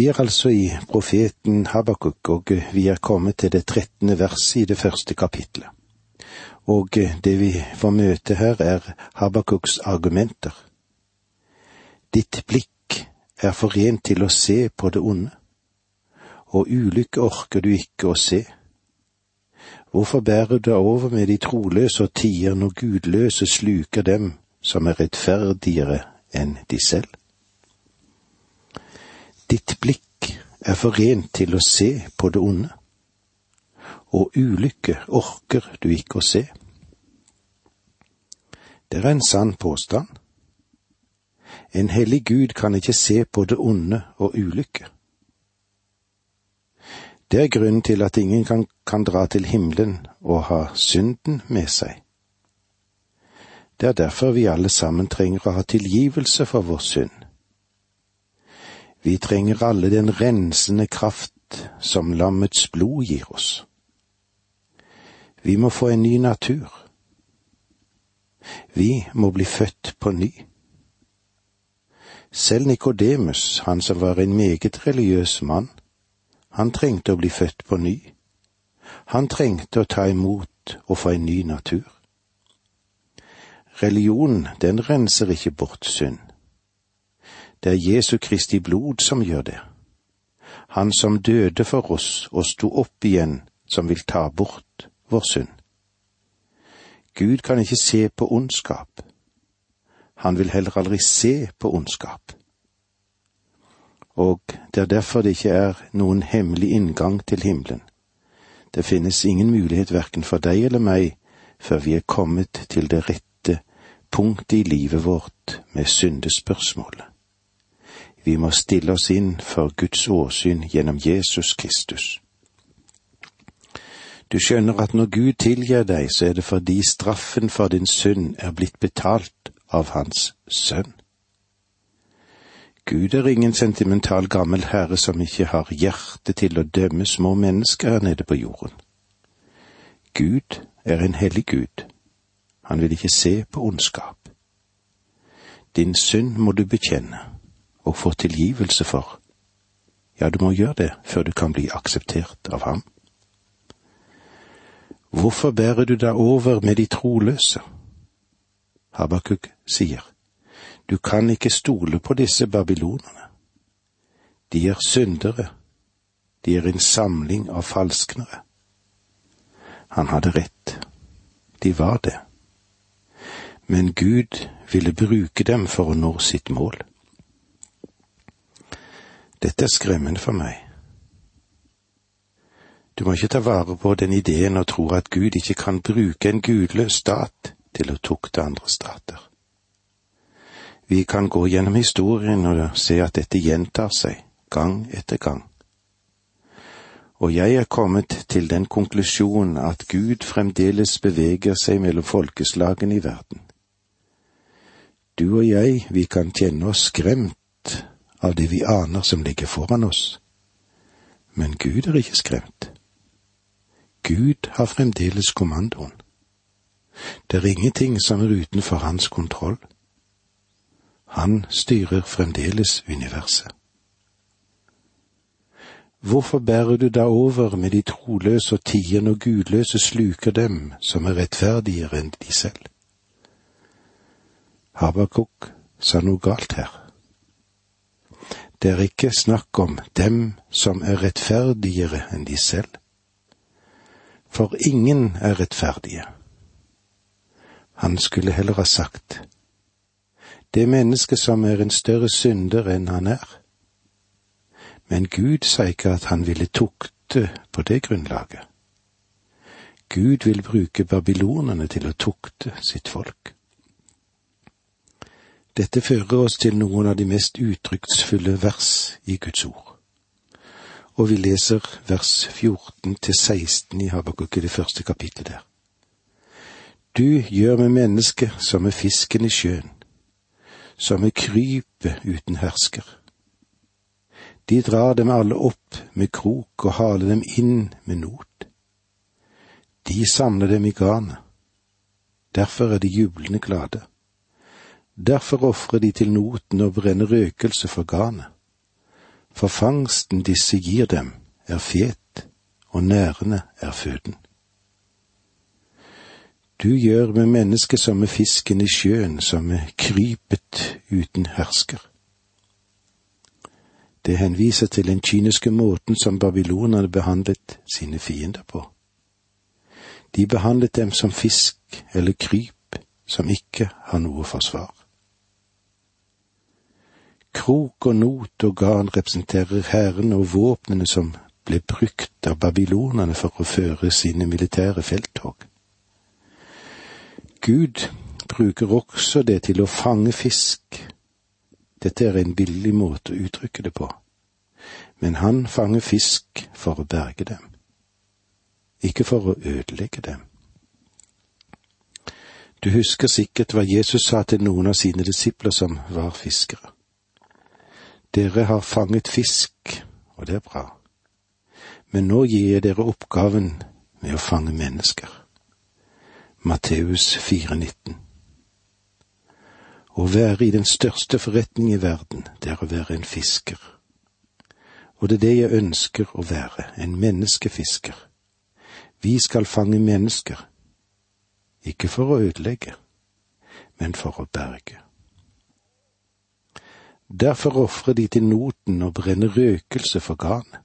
Vi er altså i profeten Habakuk, og vi er kommet til det trettende verset i det første kapitlet. Og det vi får møte her, er Habakuks argumenter. Ditt blikk er forent til å se på det onde, og ulykke orker du ikke å se. Hvorfor bærer du deg over med de troløse og tier når gudløse sluker dem som er rettferdigere enn de selv? Ditt blikk er forent til å se på det onde, og ulykke orker du ikke å se. Det er en sann påstand. En hellig Gud kan ikke se på det onde og ulykke. Det er grunnen til at ingen kan, kan dra til himmelen og ha synden med seg. Det er derfor vi alle sammen trenger å ha tilgivelse for vår synd vi trenger alle den rensende kraft som lammets blod gir oss. Vi må få en ny natur. Vi må bli født på ny. Selv Nikodemus, han som var en meget religiøs mann, han trengte å bli født på ny. Han trengte å ta imot og få en ny natur. Religion, den renser ikke bort synd. Det er Jesu Kristi blod som gjør det. Han som døde for oss og sto opp igjen, som vil ta bort vår synd. Gud kan ikke se på ondskap. Han vil heller aldri se på ondskap. Og det er derfor det ikke er noen hemmelig inngang til himmelen. Det finnes ingen mulighet verken for deg eller meg før vi er kommet til det rette punktet i livet vårt med syndespørsmålet. Vi må stille oss inn for Guds åsyn gjennom Jesus Kristus. Du skjønner at når Gud tilgir deg, så er det fordi straffen for din synd er blitt betalt av Hans sønn. Gud er ingen sentimental gammel herre som ikke har hjerte til å dømme små mennesker her nede på jorden. Gud er en hellig Gud. Han vil ikke se på ondskap. Din synd må du bekjenne og får tilgivelse for, ja, du må gjøre det før du kan bli akseptert av ham. Hvorfor bærer du deg over med de troløse? Habakuk sier, du kan ikke stole på disse babylonerne. De er syndere, de er en samling av falsknere. Han hadde rett, de var det. Men Gud ville bruke dem for å nå sitt mål. Dette er skremmende for meg. Du må ikke ta vare på den ideen og tro at Gud ikke kan bruke en gudløs stat til å tukte andre stater. Vi kan gå gjennom historien og se at dette gjentar seg gang etter gang. Og jeg er kommet til den konklusjonen at Gud fremdeles beveger seg mellom folkeslagene i verden. Du og jeg, vi kan kjenne oss skremt av det vi aner som ligger foran oss. Men Gud er ikke skremt. Gud har fremdeles kommandoen. Det er ingenting som er utenfor hans kontroll. Han styrer fremdeles universet. Hvorfor bærer du da over med de troløse og tiende og gudløse sluker dem som er rettferdigere enn de selv? Habakuk sa noe galt her. Det er ikke snakk om dem som er rettferdigere enn de selv. For ingen er rettferdige. Han skulle heller ha sagt, det mennesket som er en større synder enn han er. Men Gud sa ikke at han ville tukte på det grunnlaget. Gud vil bruke babylonerne til å tukte sitt folk. Dette fører oss til noen av de mest uttrykksfulle vers i Guds ord. Og vi leser vers 14 til 16 i Habakuk i det første kapittelet der. Du gjør med mennesket som med fisken i sjøen, som med krypet uten hersker. De drar dem alle opp med krok og haler dem inn med not. De samler dem i garnet. Derfor er de jublende glade. Derfor ofrer de til noten og brenner røkelse for garnet. for fangsten disse gir dem, er fet, og nærende er føden. Du gjør med mennesket som med fisken i sjøen, som med krypet uten hersker. Det henviser til den kyniske måten som babylonerne behandlet sine fiender på. De behandlet dem som fisk eller kryp som ikke har noe forsvar. Krok og not og garn representerer hæren og våpnene som ble brukt av babylonerne for å føre sine militære felttog. Gud bruker også det til å fange fisk. Dette er en billig måte å uttrykke det på, men han fanger fisk for å berge dem, ikke for å ødelegge dem. Du husker sikkert hva Jesus sa til noen av sine disipler som var fiskere. Dere har fanget fisk, og det er bra, men nå gir jeg dere oppgaven med å fange mennesker. Matteus 4,19. Å være i den største forretning i verden, det er å være en fisker. Og det er det jeg ønsker å være, en menneskefisker. Vi skal fange mennesker, ikke for å ødelegge, men for å berge. Derfor ofrer de til noten og brenner røkelse for garnet.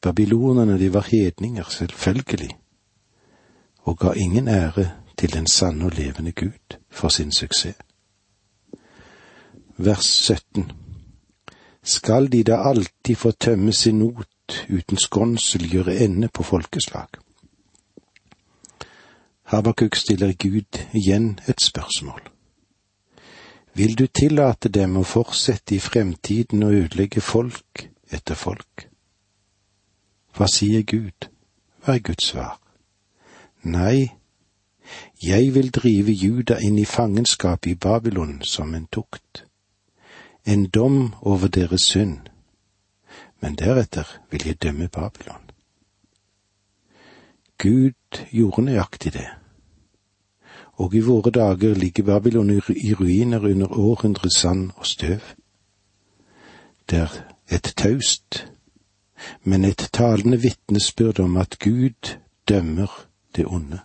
Babylonerne, de var hedninger, selvfølgelig og ga ingen ære til den sanne og levende Gud for sin suksess. Vers 17 Skal de da alltid få tømme sin not uten skånsel gjøre ende på folkeslag? Habakuk stiller Gud igjen et spørsmål. Vil du tillate dem å fortsette i fremtiden å ødelegge folk etter folk? Hva sier Gud? Hva er Guds svar? Nei, jeg vil drive Juda inn i fangenskap i Babylon som en tukt, en dom over deres synd, men deretter vil jeg dømme Babylon. Gud gjorde nøyaktig det, og i våre dager ligger Babylon i ruiner under århundres sand og støv. Det er et taust, men et talende vitnesbyrd om at Gud dømmer det onde.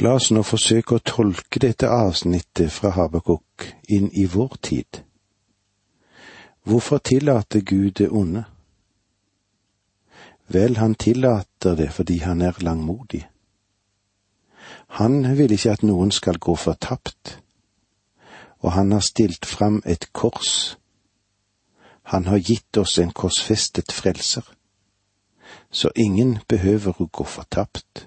La oss nå forsøke å tolke dette avsnittet fra Habakuk inn i vår tid. Hvorfor tillater Gud det onde? Vel, han tillater det fordi han er langmodig. Han vil ikke at noen skal gå fortapt, og han har stilt fram et kors. Han har gitt oss en korsfestet frelser så ingen behøver å gå fortapt.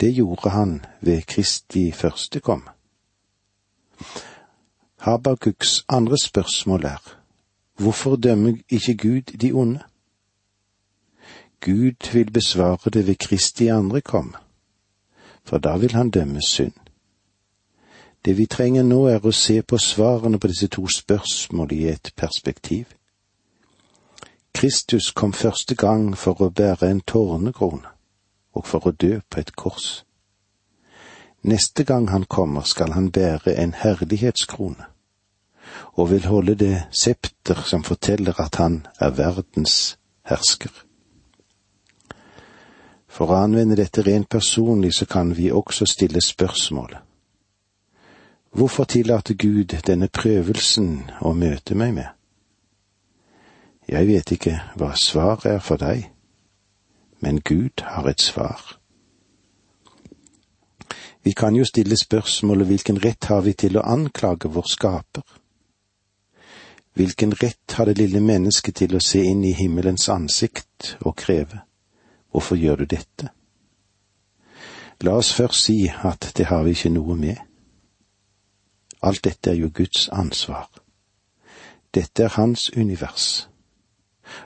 Det gjorde han ved Kristi første kom. Habakuks andre spørsmål er, hvorfor dømmer ikke Gud de onde? Gud vil besvare det ved Kristi andre kom, for da vil han dømme synd. Det vi trenger nå er å se på svarene på disse to spørsmål i et perspektiv. Kristus kom første gang for å bære en tårnekrone og for å dø på et kors. Neste gang han kommer, skal han bære en herlighetskrone og vil holde det septer som forteller at han er verdens hersker. For å anvende dette rent personlig så kan vi også stille spørsmålet. Hvorfor tillater Gud denne prøvelsen å møte meg med? Jeg vet ikke hva svaret er for deg, men Gud har et svar. Vi kan jo stille spørsmålet hvilken rett har vi til å anklage vår skaper? Hvilken rett har det lille mennesket til å se inn i himmelens ansikt og kreve hvorfor gjør du dette? La oss først si at det har vi ikke noe med. Alt dette er jo Guds ansvar. Dette er hans univers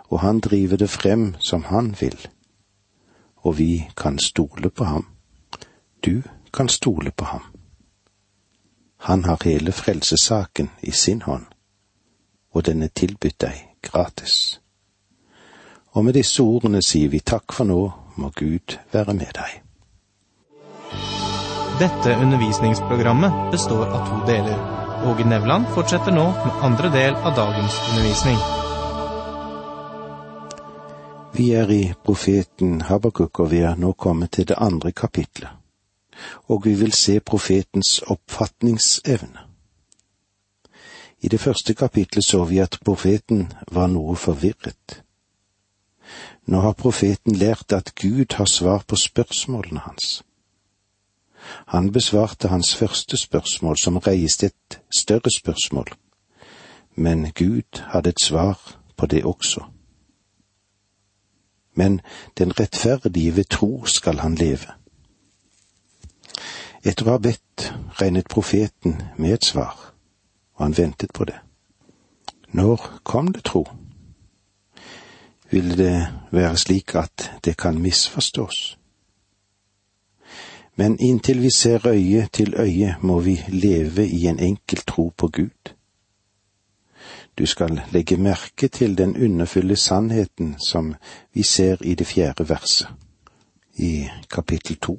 og han driver det frem som han vil. Og vi kan stole på ham. Du kan stole på ham. Han har hele frelsesaken i sin hånd, og den er tilbudt deg gratis. Og med disse ordene sier vi takk for nå, må Gud være med deg. Dette undervisningsprogrammet består av to deler. Åge Nevland fortsetter nå med andre del av dagens undervisning. Vi er i profeten Habakuk, og vi er nå kommet til det andre kapitlet. Og vi vil se profetens oppfatningsevne. I det første kapitlet så vi at profeten var noe forvirret. Nå har profeten lært at Gud har svar på spørsmålene hans. Han besvarte hans første spørsmål, som reiste et større spørsmål, men Gud hadde et svar på det også. Men den rettferdige ved tro skal han leve. Etter å ha bedt regnet profeten med et svar, og han ventet på det. Når kom det tro? Ville det være slik at det kan misforstås? Men inntil vi ser øye til øye, må vi leve i en enkel tro på Gud. Du skal legge merke til den underfulle sannheten som vi ser i det fjerde verset, i kapittel to.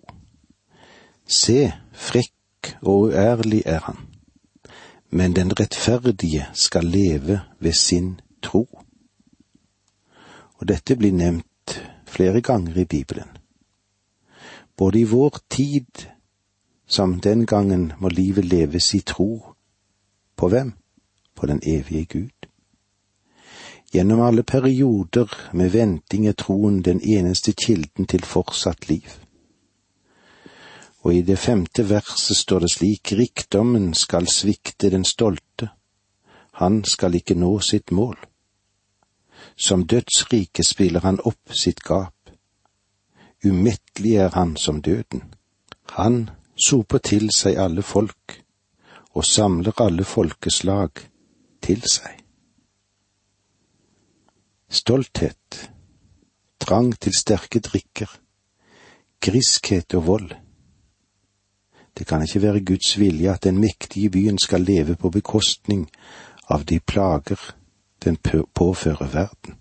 Se, frekk og uærlig er han, men den rettferdige skal leve ved sin tro. Og dette blir nevnt flere ganger i Bibelen. Både i vår tid som den gangen må livet leves i tro. På hvem? På den evige Gud. Gjennom alle perioder med venting er troen den eneste kilden til fortsatt liv. Og i det femte verset står det slik, rikdommen skal svikte den stolte, han skal ikke nå sitt mål. Som dødsrike spiller han opp sitt gap umettelig er han som døden. Han soper til seg alle folk og samler alle folkeslag til seg. Stolthet, trang til sterke drikker, griskhet og vold. Det kan ikke være Guds vilje at den mektige byen skal leve på bekostning av de plager den påfører verden.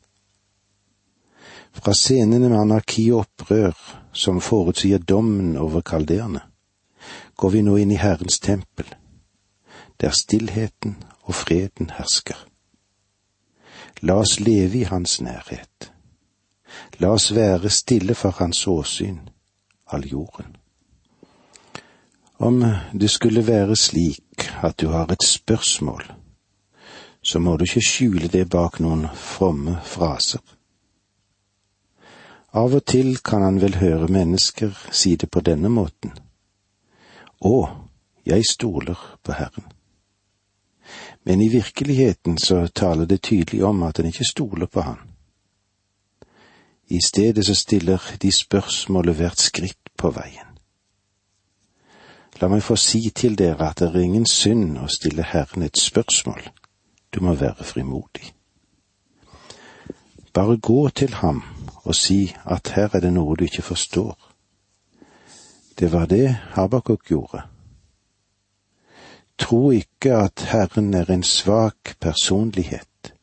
Fra scenene med anarki og opprør som forutsier dommen over kalderene, går vi nå inn i Herrens tempel, der stillheten og freden hersker. La oss leve i Hans nærhet. La oss være stille for Hans åsyn, all jorden. Om det skulle være slik at du har et spørsmål, så må du ikke skjule det bak noen fromme fraser. Av og til kan han vel høre mennesker si det på denne måten. Å, jeg stoler på Herren. Men i virkeligheten så taler det tydelig om at en ikke stoler på Han. I stedet så stiller de spørsmålet hvert skritt på veien. La meg få si til dere at det er ingen synd å stille Herren et spørsmål. Du må være frimodig. Bare gå til ham og si at her er det noe du ikke forstår. Det var det Habakuk gjorde. Tro ikke at Herren er en svak personlighet,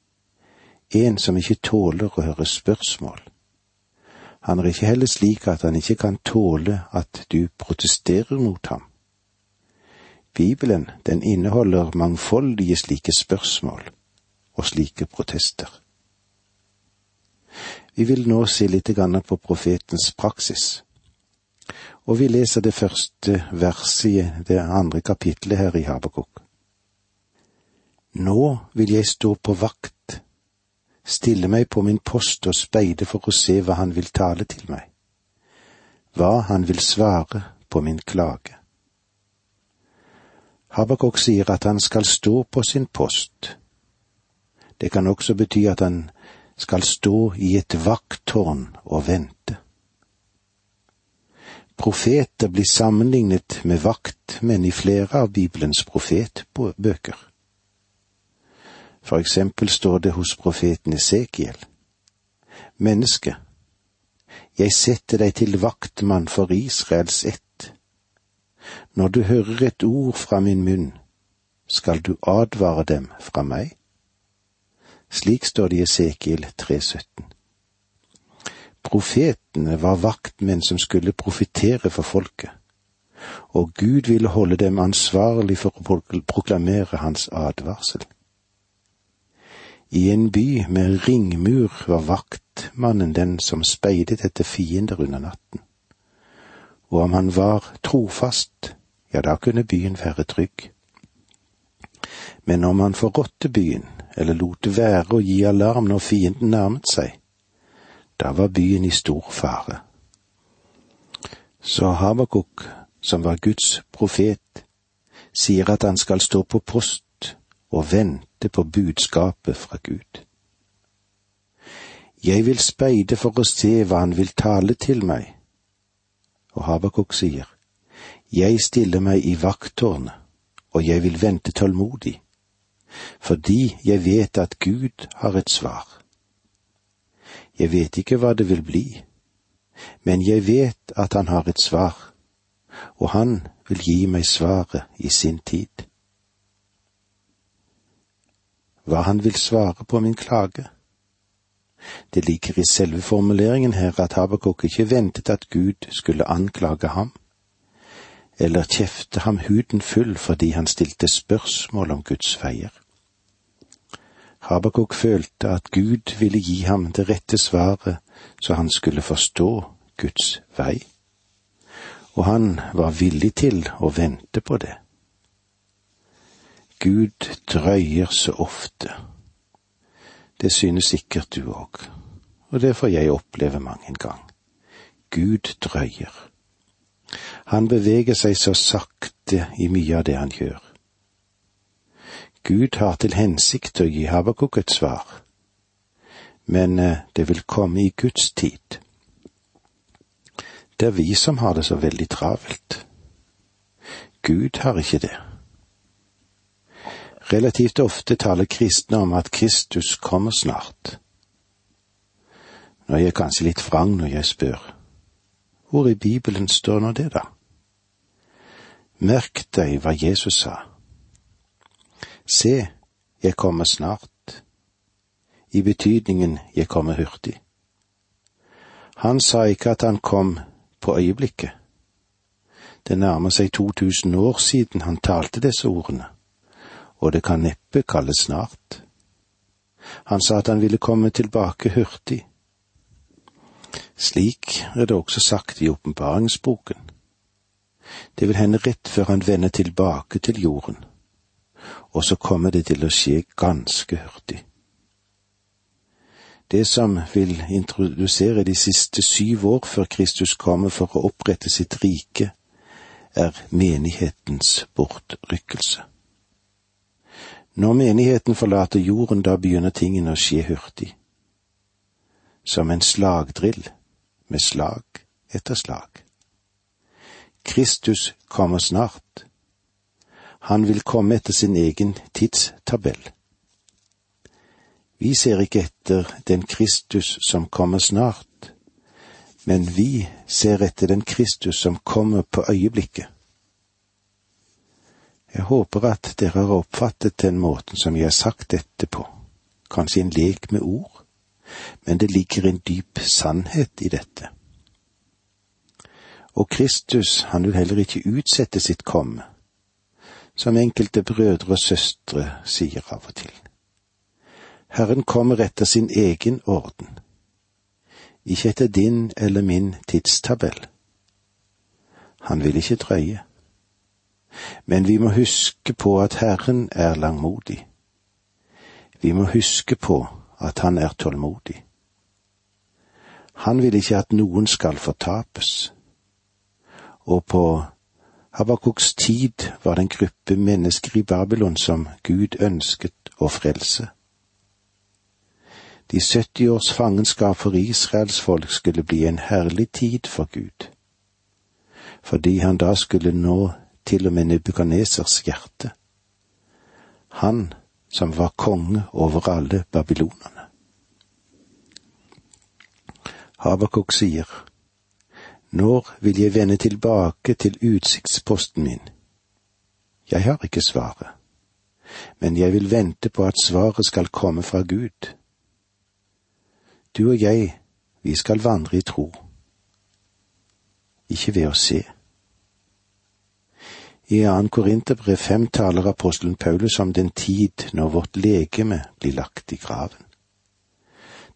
en som ikke tåler å høre spørsmål. Han er ikke heller slik at han ikke kan tåle at du protesterer mot ham. Bibelen, den inneholder mangfoldige slike spørsmål og slike protester. Vi vil nå se litt på profetens praksis. Og vi leser det første verset i det andre kapitlet her i Habakuk. Nå vil jeg stå på vakt, stille meg på min post og speide for å se hva han vil tale til meg, hva han vil svare på min klage. Habakuk sier at han skal stå på sin post. Det kan også bety at han skal stå i et vakttårn og vente. Profeter blir sammenlignet med vaktmenn i flere av Bibelens profetbøker. For eksempel står det hos profeten Esekiel. Menneske, jeg setter deg til vaktmann for Israels ett. Når du hører et ord fra min munn, skal du advare dem fra meg? Slik står det i Esekiel 3,17. Profetene var vaktmenn som skulle profitere for folket, og Gud ville holde dem ansvarlig for å proklamere hans advarsel. I en by med ringmur var vaktmannen den som speidet etter fiender under natten. Og om han var trofast, ja, da kunne byen være trygg. Men om han forrådte byen, eller lot det være å gi alarm når fienden nærmet seg, da var byen i stor fare. Så Habakuk, som var Guds profet, sier at han skal stå på post og vente på budskapet fra Gud. Jeg vil speide for å se hva han vil tale til meg. Og Habakuk sier, Jeg stiller meg i vakttårnet, og jeg vil vente tålmodig fordi jeg vet at Gud har et svar. Jeg vet ikke hva det vil bli, men jeg vet at han har et svar, og han vil gi meg svaret i sin tid. Hva han vil svare på min klage? Det ligger i selve formuleringen her at Habakuk ikke ventet at Gud skulle anklage ham eller kjefte ham huden full fordi han stilte spørsmål om Guds veier. Habakuk følte at Gud ville gi ham det rette svaret så han skulle forstå Guds vei, og han var villig til å vente på det. Gud drøyer så ofte. Det synes sikkert du òg, og det får jeg oppleve mang en gang. Gud drøyer. Han beveger seg så sakte i mye av det han gjør. Gud har til hensikt å gi Habakuk et svar, men eh, det vil komme i Guds tid. Det er vi som har det så veldig travelt. Gud har ikke det. Relativt ofte taler kristne om at Kristus kommer snart. Nå er jeg kanskje litt vrang når jeg spør, hvor i Bibelen står nå det, da? Merk deg hva Jesus sa. Se, jeg kommer snart, i betydningen jeg kommer hurtig. Han sa ikke at han kom på øyeblikket. Det nærmer seg 2000 år siden han talte disse ordene, og det kan neppe kalles snart. Han sa at han ville komme tilbake hurtig. Slik er det også sagt i åpenbaringsboken. Det vil hende rett før han vender tilbake til jorden, og så kommer det til å skje ganske hurtig. Det som vil introdusere de siste syv år før Kristus kommer for å opprette sitt rike, er menighetens bortrykkelse. Når menigheten forlater jorden, da begynner tingene å skje hurtig. Som en slagdrill med slag etter slag. Kristus kommer snart. Han vil komme etter sin egen tidstabell. Vi ser ikke etter den Kristus som kommer snart, men vi ser etter den Kristus som kommer på øyeblikket. Jeg håper at dere har oppfattet den måten som jeg har sagt dette på, kanskje en lek med ord, men det ligger en dyp sannhet i dette. Og Kristus, han vil heller ikke utsette sitt komme, som enkelte brødre og søstre sier av og til. Herren kommer etter sin egen orden, ikke etter din eller min tidstabell. Han vil ikke drøye. Men vi må huske på at Herren er langmodig. Vi må huske på at han er tålmodig. Han vil ikke at noen skal fortapes. Og på Habakuks tid var det en gruppe mennesker i Babylon som Gud ønsket å frelse. De 70 års fangenskap for Israels folk skulle bli en herlig tid for Gud, fordi han da skulle nå til og med Nebukadnesers hjerte. Han som var konge over alle babylonerne. Habakuk sier, Når vil jeg vende tilbake til utsiktsposten min? Jeg har ikke svaret, men jeg vil vente på at svaret skal komme fra Gud. Du og jeg, vi skal vandre i tro, ikke ved å se. I annen Korinterbrev fem taler apostelen Paulus om den tid når vårt legeme blir lagt i graven.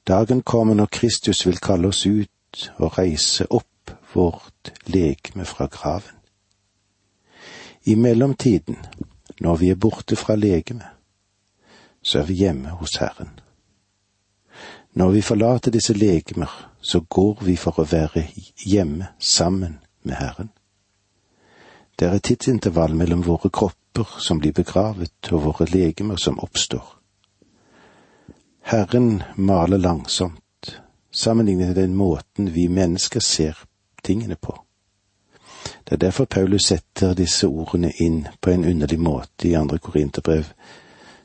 Dagen kommer når Kristus vil kalle oss ut og reise opp vårt legeme fra graven. I mellomtiden, når vi er borte fra legemet, så er vi hjemme hos Herren. Når vi forlater disse legemer, så går vi for å være hjemme sammen med Herren. Det er et tidsintervall mellom våre kropper som blir begravet og våre legemer som oppstår. Herren maler langsomt, sammenlignet den måten vi mennesker ser tingene på. Det er derfor Paulus setter disse ordene inn på en underlig måte i andre Korinterbrev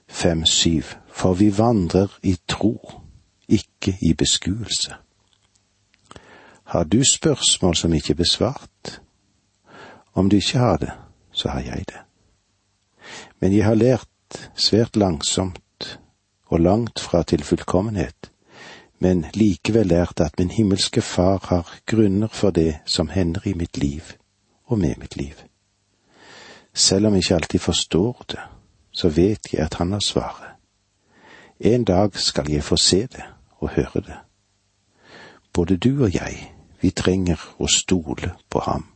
fem syv, for vi vandrer i tro, ikke i beskuelse. Har du spørsmål som ikke er besvart? Om du ikke har det, så har jeg det. Men jeg har lært svært langsomt og langt fra til fullkommenhet, men likevel lært at min himmelske Far har grunner for det som hender i mitt liv og med mitt liv. Selv om jeg ikke alltid forstår det, så vet jeg at han har svaret. En dag skal jeg få se det og høre det. Både du og jeg, vi trenger å stole på ham.